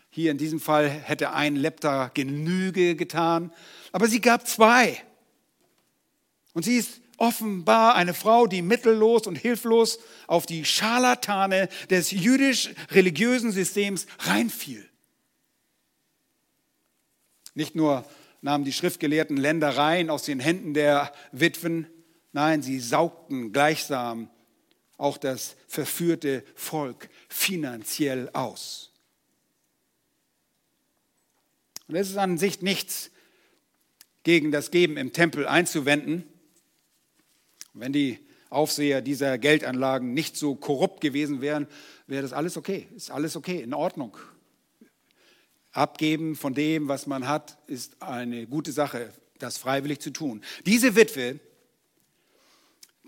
Hier in diesem Fall hätte ein Lepta Genüge getan. Aber sie gab zwei. Und sie ist offenbar eine Frau, die mittellos und hilflos auf die Scharlatane des jüdisch-religiösen Systems reinfiel. Nicht nur nahmen die Schriftgelehrten Ländereien aus den Händen der Witwen, Nein, sie saugten gleichsam auch das verführte Volk finanziell aus. Und es ist an sich nichts gegen das Geben im Tempel einzuwenden. Wenn die Aufseher dieser Geldanlagen nicht so korrupt gewesen wären, wäre das alles okay. Ist alles okay, in Ordnung. Abgeben von dem, was man hat, ist eine gute Sache, das freiwillig zu tun. Diese Witwe,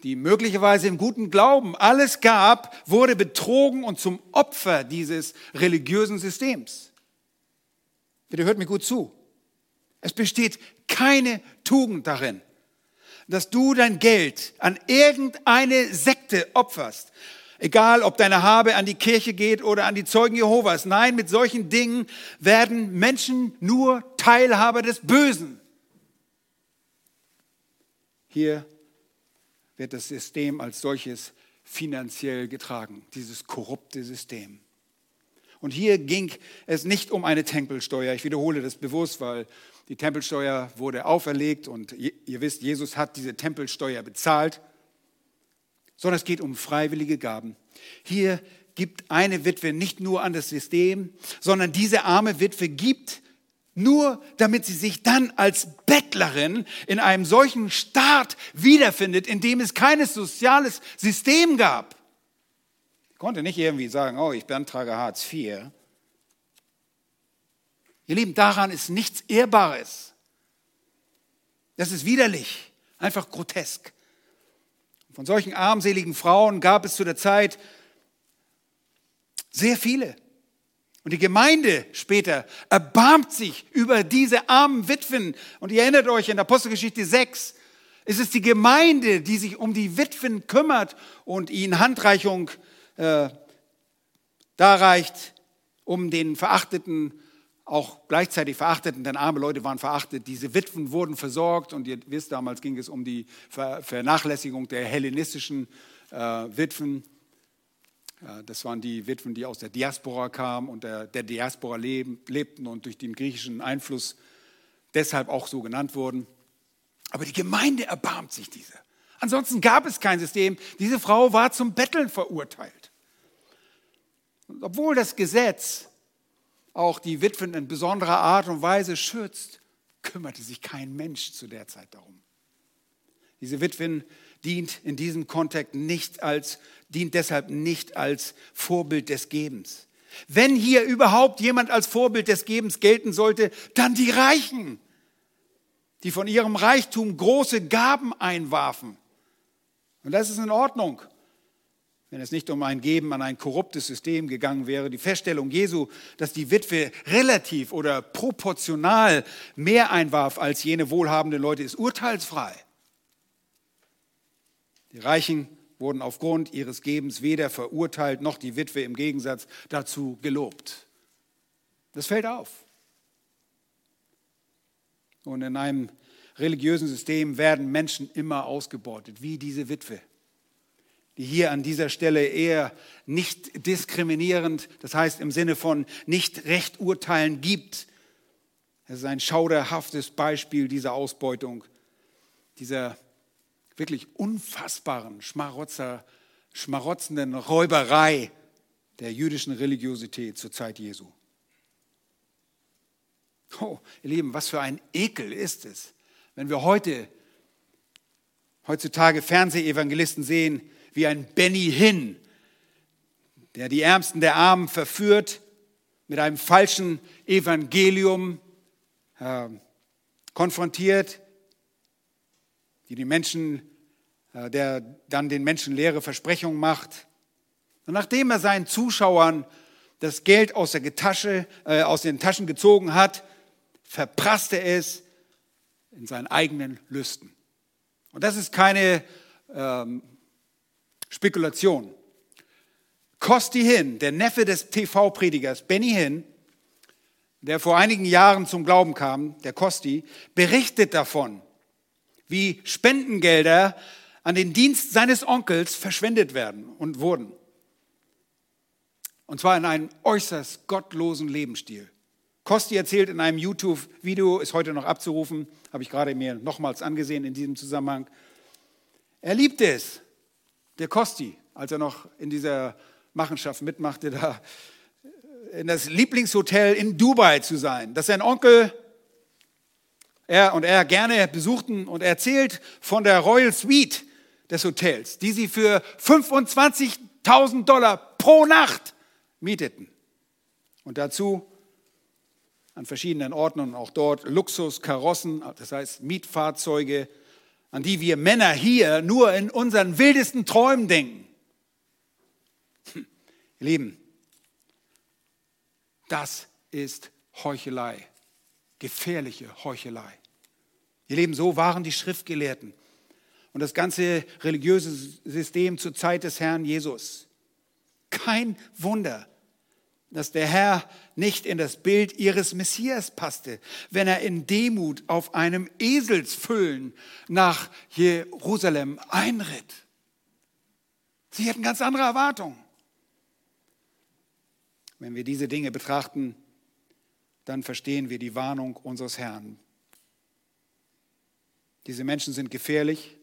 die möglicherweise im guten Glauben alles gab, wurde betrogen und zum Opfer dieses religiösen Systems. Bitte hört mir gut zu. Es besteht keine Tugend darin, dass du dein Geld an irgendeine Sekte opferst. Egal, ob deine Habe an die Kirche geht oder an die Zeugen Jehovas. Nein, mit solchen Dingen werden Menschen nur Teilhaber des Bösen. Hier wird das System als solches finanziell getragen, dieses korrupte System. Und hier ging es nicht um eine Tempelsteuer. Ich wiederhole das bewusst, weil die Tempelsteuer wurde auferlegt und ihr wisst, Jesus hat diese Tempelsteuer bezahlt, sondern es geht um freiwillige Gaben. Hier gibt eine Witwe nicht nur an das System, sondern diese arme Witwe gibt nur damit sie sich dann als Bettlerin in einem solchen Staat wiederfindet, in dem es kein soziales System gab. Ich konnte nicht irgendwie sagen, oh, ich beantrage Hartz IV. Ihr Lieben, daran ist nichts Ehrbares. Das ist widerlich, einfach grotesk. Von solchen armseligen Frauen gab es zu der Zeit sehr viele. Und die Gemeinde später erbarmt sich über diese armen Witwen. Und ihr erinnert euch in Apostelgeschichte 6, ist es die Gemeinde, die sich um die Witwen kümmert und ihnen Handreichung äh, darreicht, um den Verachteten, auch gleichzeitig Verachteten, denn arme Leute waren verachtet. Diese Witwen wurden versorgt und ihr wisst, damals ging es um die Vernachlässigung der hellenistischen äh, Witwen. Das waren die Witwen, die aus der Diaspora kamen und der, der Diaspora leben, lebten und durch den griechischen Einfluss deshalb auch so genannt wurden. Aber die Gemeinde erbarmt sich dieser. Ansonsten gab es kein System. Diese Frau war zum Betteln verurteilt. Und obwohl das Gesetz auch die Witwen in besonderer Art und Weise schützt, kümmerte sich kein Mensch zu der Zeit darum. Diese Witwen dient in diesem Kontext nicht als, dient deshalb nicht als Vorbild des Gebens. Wenn hier überhaupt jemand als Vorbild des Gebens gelten sollte, dann die Reichen, die von ihrem Reichtum große Gaben einwarfen. Und das ist in Ordnung, wenn es nicht um ein Geben an ein korruptes System gegangen wäre. Die Feststellung Jesu, dass die Witwe relativ oder proportional mehr einwarf als jene wohlhabenden Leute, ist urteilsfrei. Die Reichen wurden aufgrund ihres Gebens weder verurteilt noch die Witwe im Gegensatz dazu gelobt. Das fällt auf. Und in einem religiösen System werden Menschen immer ausgebeutet, wie diese Witwe, die hier an dieser Stelle eher nicht diskriminierend, das heißt im Sinne von nicht recht urteilen gibt. Es ist ein schauderhaftes Beispiel dieser Ausbeutung, dieser wirklich unfassbaren Schmarotzer, schmarotzenden Räuberei der jüdischen Religiosität zur Zeit Jesu. Oh, ihr Lieben, was für ein Ekel ist es, wenn wir heute, heutzutage Fernsehevangelisten sehen, wie ein Benny Hinn, der die Ärmsten der Armen verführt, mit einem falschen Evangelium äh, konfrontiert, die die Menschen der dann den Menschen leere Versprechungen macht. Und nachdem er seinen Zuschauern das Geld aus, der Tasche, äh, aus den Taschen gezogen hat, verprasst er es in seinen eigenen Lüsten. Und das ist keine ähm, Spekulation. Kosti Hin, der Neffe des TV-Predigers Benny Hin, der vor einigen Jahren zum Glauben kam, der Kosti, berichtet davon, wie Spendengelder an den Dienst seines Onkels verschwendet werden und wurden. Und zwar in einem äußerst gottlosen Lebensstil. Kosti erzählt in einem YouTube-Video, ist heute noch abzurufen, habe ich gerade mir nochmals angesehen in diesem Zusammenhang. Er liebte es, der Kosti, als er noch in dieser Machenschaft mitmachte, da in das Lieblingshotel in Dubai zu sein, das sein Onkel er und er gerne besuchten und er erzählt von der Royal Suite, des Hotels, die sie für 25.000 Dollar pro Nacht mieteten. Und dazu an verschiedenen Orten und auch dort Luxuskarossen, das heißt Mietfahrzeuge, an die wir Männer hier nur in unseren wildesten Träumen denken. Ihr Lieben, das ist Heuchelei, gefährliche Heuchelei. Ihr Lieben, so waren die Schriftgelehrten und das ganze religiöse System zur Zeit des Herrn Jesus. Kein Wunder, dass der Herr nicht in das Bild ihres Messias passte, wenn er in Demut auf einem Eselsfüllen nach Jerusalem einritt. Sie hatten ganz andere Erwartungen. Wenn wir diese Dinge betrachten, dann verstehen wir die Warnung unseres Herrn. Diese Menschen sind gefährlich,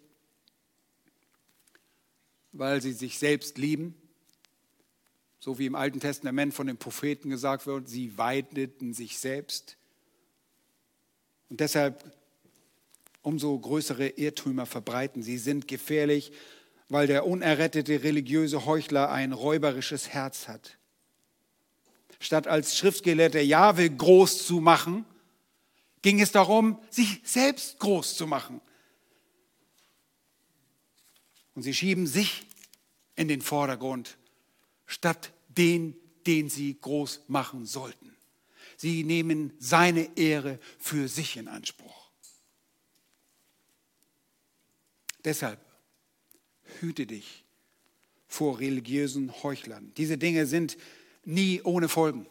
weil sie sich selbst lieben so wie im Alten Testament von den Propheten gesagt wird, sie weideten sich selbst. Und deshalb umso größere Irrtümer verbreiten. Sie sind gefährlich, weil der unerrettete religiöse Heuchler ein räuberisches Herz hat. Statt als Schriftgelehrter Jahwe groß zu machen, ging es darum, sich selbst groß zu machen. Und sie schieben sich in den Vordergrund, statt den, den sie groß machen sollten. Sie nehmen seine Ehre für sich in Anspruch. Deshalb hüte dich vor religiösen Heuchlern. Diese Dinge sind nie ohne Folgen.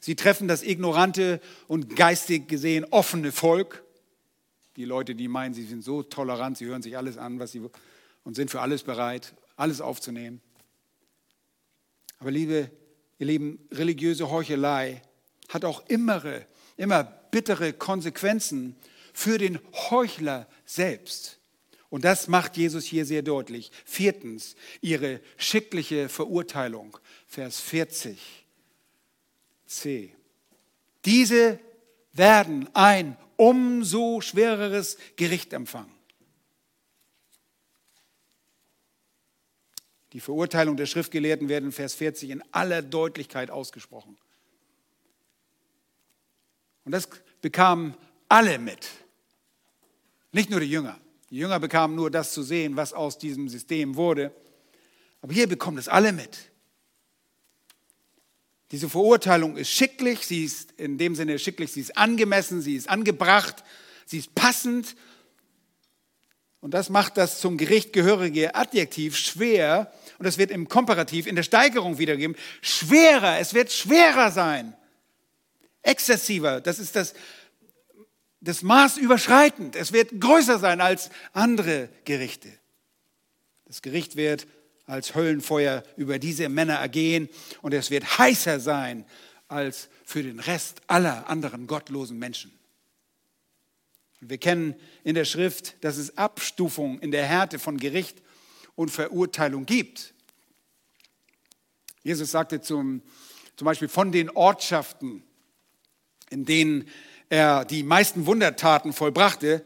Sie treffen das ignorante und geistig gesehen offene Volk. Die Leute, die meinen, sie sind so tolerant, sie hören sich alles an, was sie und sind für alles bereit, alles aufzunehmen. Aber liebe, ihr Lieben, religiöse Heuchelei hat auch immer, immer bittere Konsequenzen für den Heuchler selbst. Und das macht Jesus hier sehr deutlich. Viertens, ihre schickliche Verurteilung. Vers 40 c. Diese werden ein umso schwereres Gericht empfangen. Die Verurteilung der Schriftgelehrten werden in Vers 40 in aller Deutlichkeit ausgesprochen. Und das bekamen alle mit. Nicht nur die Jünger. Die Jünger bekamen nur das zu sehen, was aus diesem System wurde. Aber hier bekommen es alle mit. Diese Verurteilung ist schicklich, sie ist in dem Sinne schicklich, sie ist angemessen, sie ist angebracht, sie ist passend. Und das macht das zum Gericht gehörige Adjektiv schwer, und das wird im Komparativ, in der Steigerung wiedergegeben, schwerer, es wird schwerer sein. Exzessiver, das ist das, das Maß überschreitend. Es wird größer sein als andere Gerichte. Das Gericht wird als Höllenfeuer über diese Männer ergehen und es wird heißer sein als für den Rest aller anderen gottlosen Menschen. Wir kennen in der Schrift, dass es Abstufungen in der Härte von Gericht und Verurteilung gibt. Jesus sagte zum, zum Beispiel von den Ortschaften, in denen er die meisten Wundertaten vollbrachte,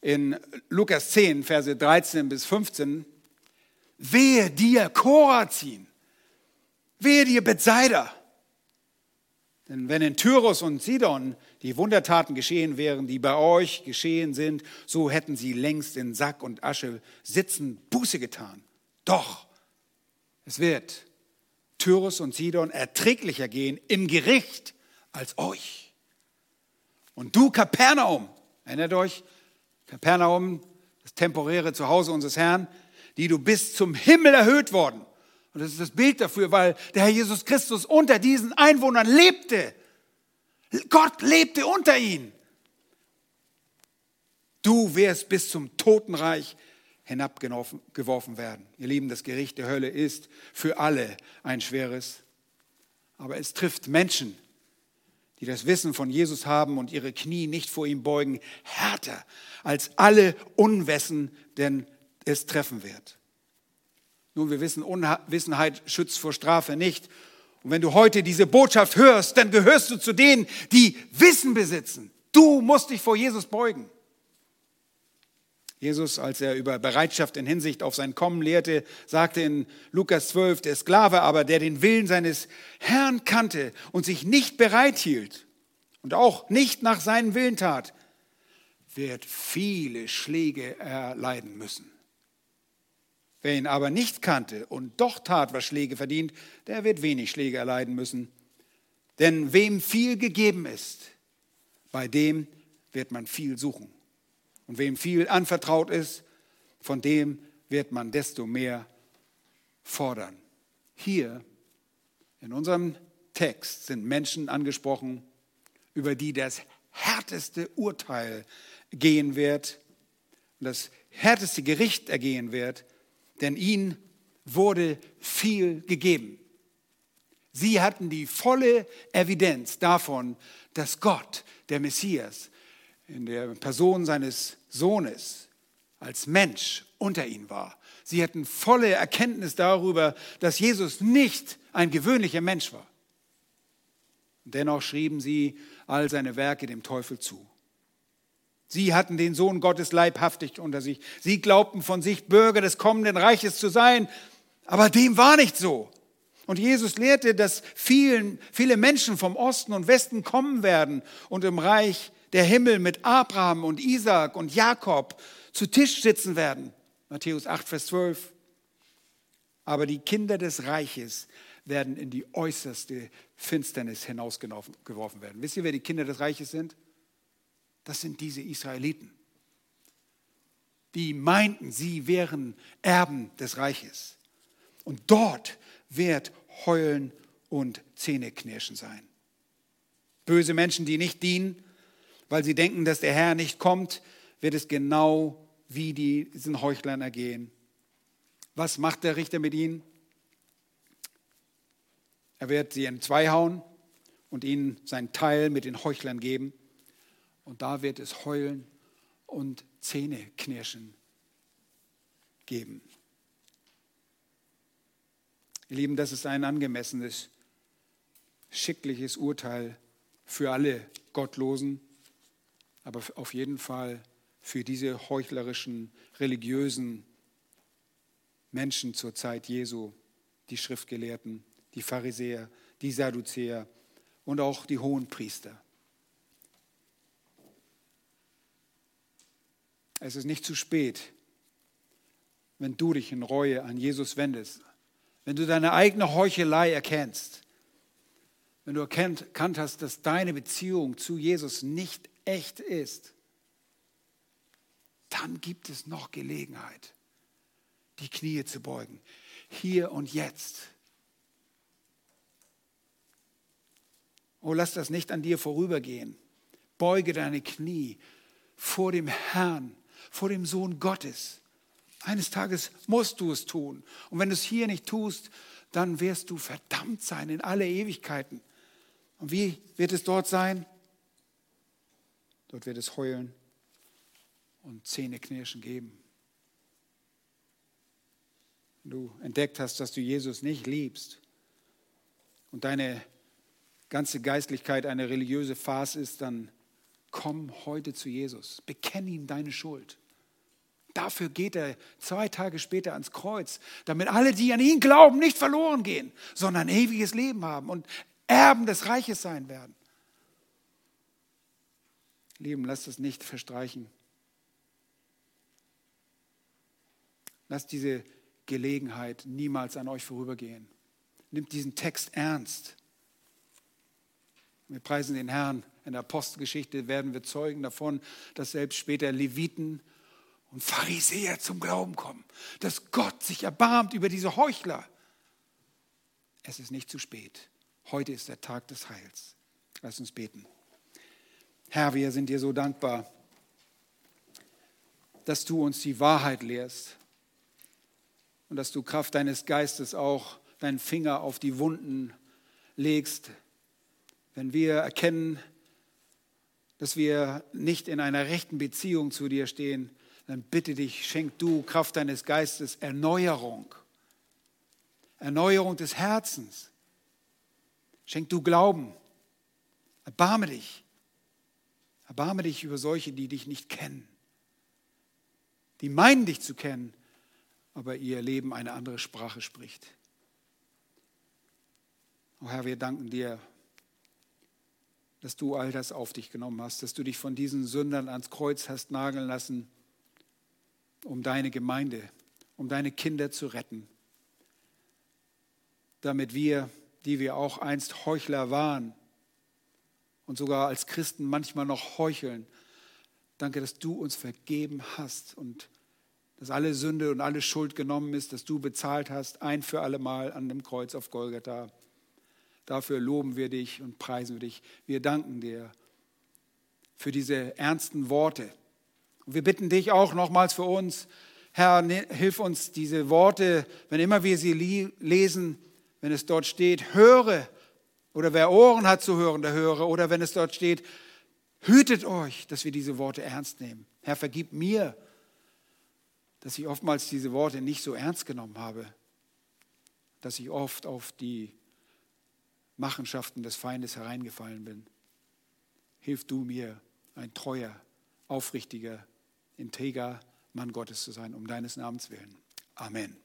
in Lukas 10, Verse 13 bis 15, wehe dir Korazin, wehe dir Bethsaida. Denn wenn in Tyrus und Sidon die Wundertaten geschehen wären, die bei euch geschehen sind, so hätten sie längst in Sack und Asche sitzen Buße getan. Doch es wird Tyrus und Sidon erträglicher gehen im Gericht als euch. Und du, Kapernaum, erinnert euch, Kapernaum, das temporäre Zuhause unseres Herrn, die du bist zum Himmel erhöht worden. Und das ist das Bild dafür, weil der Herr Jesus Christus unter diesen Einwohnern lebte. Gott lebte unter ihnen. Du wirst bis zum Totenreich hinabgeworfen werden. Ihr Lieben, das Gericht der Hölle ist für alle ein schweres, aber es trifft Menschen, die das Wissen von Jesus haben und ihre Knie nicht vor ihm beugen, härter als alle Unwissen, denn es treffen wird. Nun, wir wissen, Unwissenheit schützt vor Strafe nicht. Und wenn du heute diese Botschaft hörst, dann gehörst du zu denen, die Wissen besitzen. Du musst dich vor Jesus beugen. Jesus, als er über Bereitschaft in Hinsicht auf sein Kommen lehrte, sagte in Lukas 12, der Sklave aber, der den Willen seines Herrn kannte und sich nicht bereit hielt und auch nicht nach seinem Willen tat, wird viele Schläge erleiden müssen. Wer ihn aber nicht kannte und doch tat, was Schläge verdient, der wird wenig Schläge erleiden müssen. Denn wem viel gegeben ist, bei dem wird man viel suchen. Und wem viel anvertraut ist, von dem wird man desto mehr fordern. Hier in unserem Text sind Menschen angesprochen, über die das härteste Urteil gehen wird das härteste Gericht ergehen wird, denn ihnen wurde viel gegeben. Sie hatten die volle Evidenz davon, dass Gott, der Messias, in der Person seines Sohnes als Mensch unter ihnen war. Sie hatten volle Erkenntnis darüber, dass Jesus nicht ein gewöhnlicher Mensch war. Dennoch schrieben sie all seine Werke dem Teufel zu. Sie hatten den Sohn Gottes leibhaftig unter sich. Sie glaubten von sich, Bürger des kommenden Reiches zu sein. Aber dem war nicht so. Und Jesus lehrte, dass vielen, viele Menschen vom Osten und Westen kommen werden und im Reich der Himmel mit Abraham und Isaac und Jakob zu Tisch sitzen werden. Matthäus 8, Vers 12. Aber die Kinder des Reiches werden in die äußerste Finsternis hinausgeworfen werden. Wisst ihr, wer die Kinder des Reiches sind? Das sind diese Israeliten. Die meinten, sie wären Erben des Reiches. Und dort wird Heulen und Zähneknirschen sein. Böse Menschen, die nicht dienen, weil sie denken, dass der Herr nicht kommt, wird es genau wie diesen Heuchlern ergehen. Was macht der Richter mit ihnen? Er wird sie in hauen und ihnen seinen Teil mit den Heuchlern geben. Und da wird es Heulen und Zähneknirschen geben. Ihr Lieben, das ist ein angemessenes, schickliches Urteil für alle Gottlosen aber auf jeden Fall für diese heuchlerischen, religiösen Menschen zur Zeit Jesu, die Schriftgelehrten, die Pharisäer, die Sadduzäer und auch die Hohenpriester. Es ist nicht zu spät, wenn du dich in Reue an Jesus wendest, wenn du deine eigene Heuchelei erkennst, wenn du erkannt hast, dass deine Beziehung zu Jesus nicht echt ist, dann gibt es noch Gelegenheit, die Knie zu beugen. Hier und jetzt. Oh, lass das nicht an dir vorübergehen. Beuge deine Knie vor dem Herrn, vor dem Sohn Gottes. Eines Tages musst du es tun. Und wenn du es hier nicht tust, dann wirst du verdammt sein in alle Ewigkeiten. Und wie wird es dort sein? Dort wird es Heulen und Zähneknirschen geben. Wenn du entdeckt hast, dass du Jesus nicht liebst und deine ganze Geistlichkeit eine religiöse Farce ist, dann komm heute zu Jesus. Bekenn ihm deine Schuld. Dafür geht er zwei Tage später ans Kreuz, damit alle, die an ihn glauben, nicht verloren gehen, sondern ewiges Leben haben und Erben des Reiches sein werden. Lieben, lasst es nicht verstreichen. Lasst diese Gelegenheit niemals an euch vorübergehen. Nimmt diesen Text ernst. Wir preisen den Herrn. In der Apostelgeschichte werden wir Zeugen davon, dass selbst später Leviten und Pharisäer zum Glauben kommen. Dass Gott sich erbarmt über diese Heuchler. Es ist nicht zu spät. Heute ist der Tag des Heils. Lass uns beten. Herr, wir sind dir so dankbar, dass du uns die Wahrheit lehrst und dass du Kraft deines Geistes auch deinen Finger auf die Wunden legst, wenn wir erkennen, dass wir nicht in einer rechten Beziehung zu dir stehen, dann bitte dich, schenk du Kraft deines Geistes Erneuerung, Erneuerung des Herzens. Schenk du Glauben, erbarme dich Erbarme dich über solche, die dich nicht kennen. die meinen dich zu kennen, aber ihr Leben eine andere Sprache spricht. Oh Herr, wir danken dir, dass du all das auf dich genommen hast, dass du dich von diesen Sündern ans Kreuz hast nageln lassen, um deine Gemeinde, um deine Kinder zu retten, damit wir, die wir auch einst Heuchler waren und sogar als Christen manchmal noch heucheln, danke, dass du uns vergeben hast und dass alle Sünde und alle Schuld genommen ist, dass du bezahlt hast, ein für alle Mal an dem Kreuz auf Golgatha. Dafür loben wir dich und preisen wir dich. Wir danken dir für diese ernsten Worte. Wir bitten dich auch nochmals für uns, Herr, ne, hilf uns diese Worte, wenn immer wir sie lesen, wenn es dort steht, höre, oder wer Ohren hat zu hören, der höre, oder wenn es dort steht, hütet euch, dass wir diese Worte ernst nehmen. Herr, vergib mir, dass ich oftmals diese Worte nicht so ernst genommen habe, dass ich oft auf die Machenschaften des Feindes hereingefallen bin. Hilf du mir, ein treuer, aufrichtiger, integer Mann Gottes zu sein, um deines Namens willen. Amen.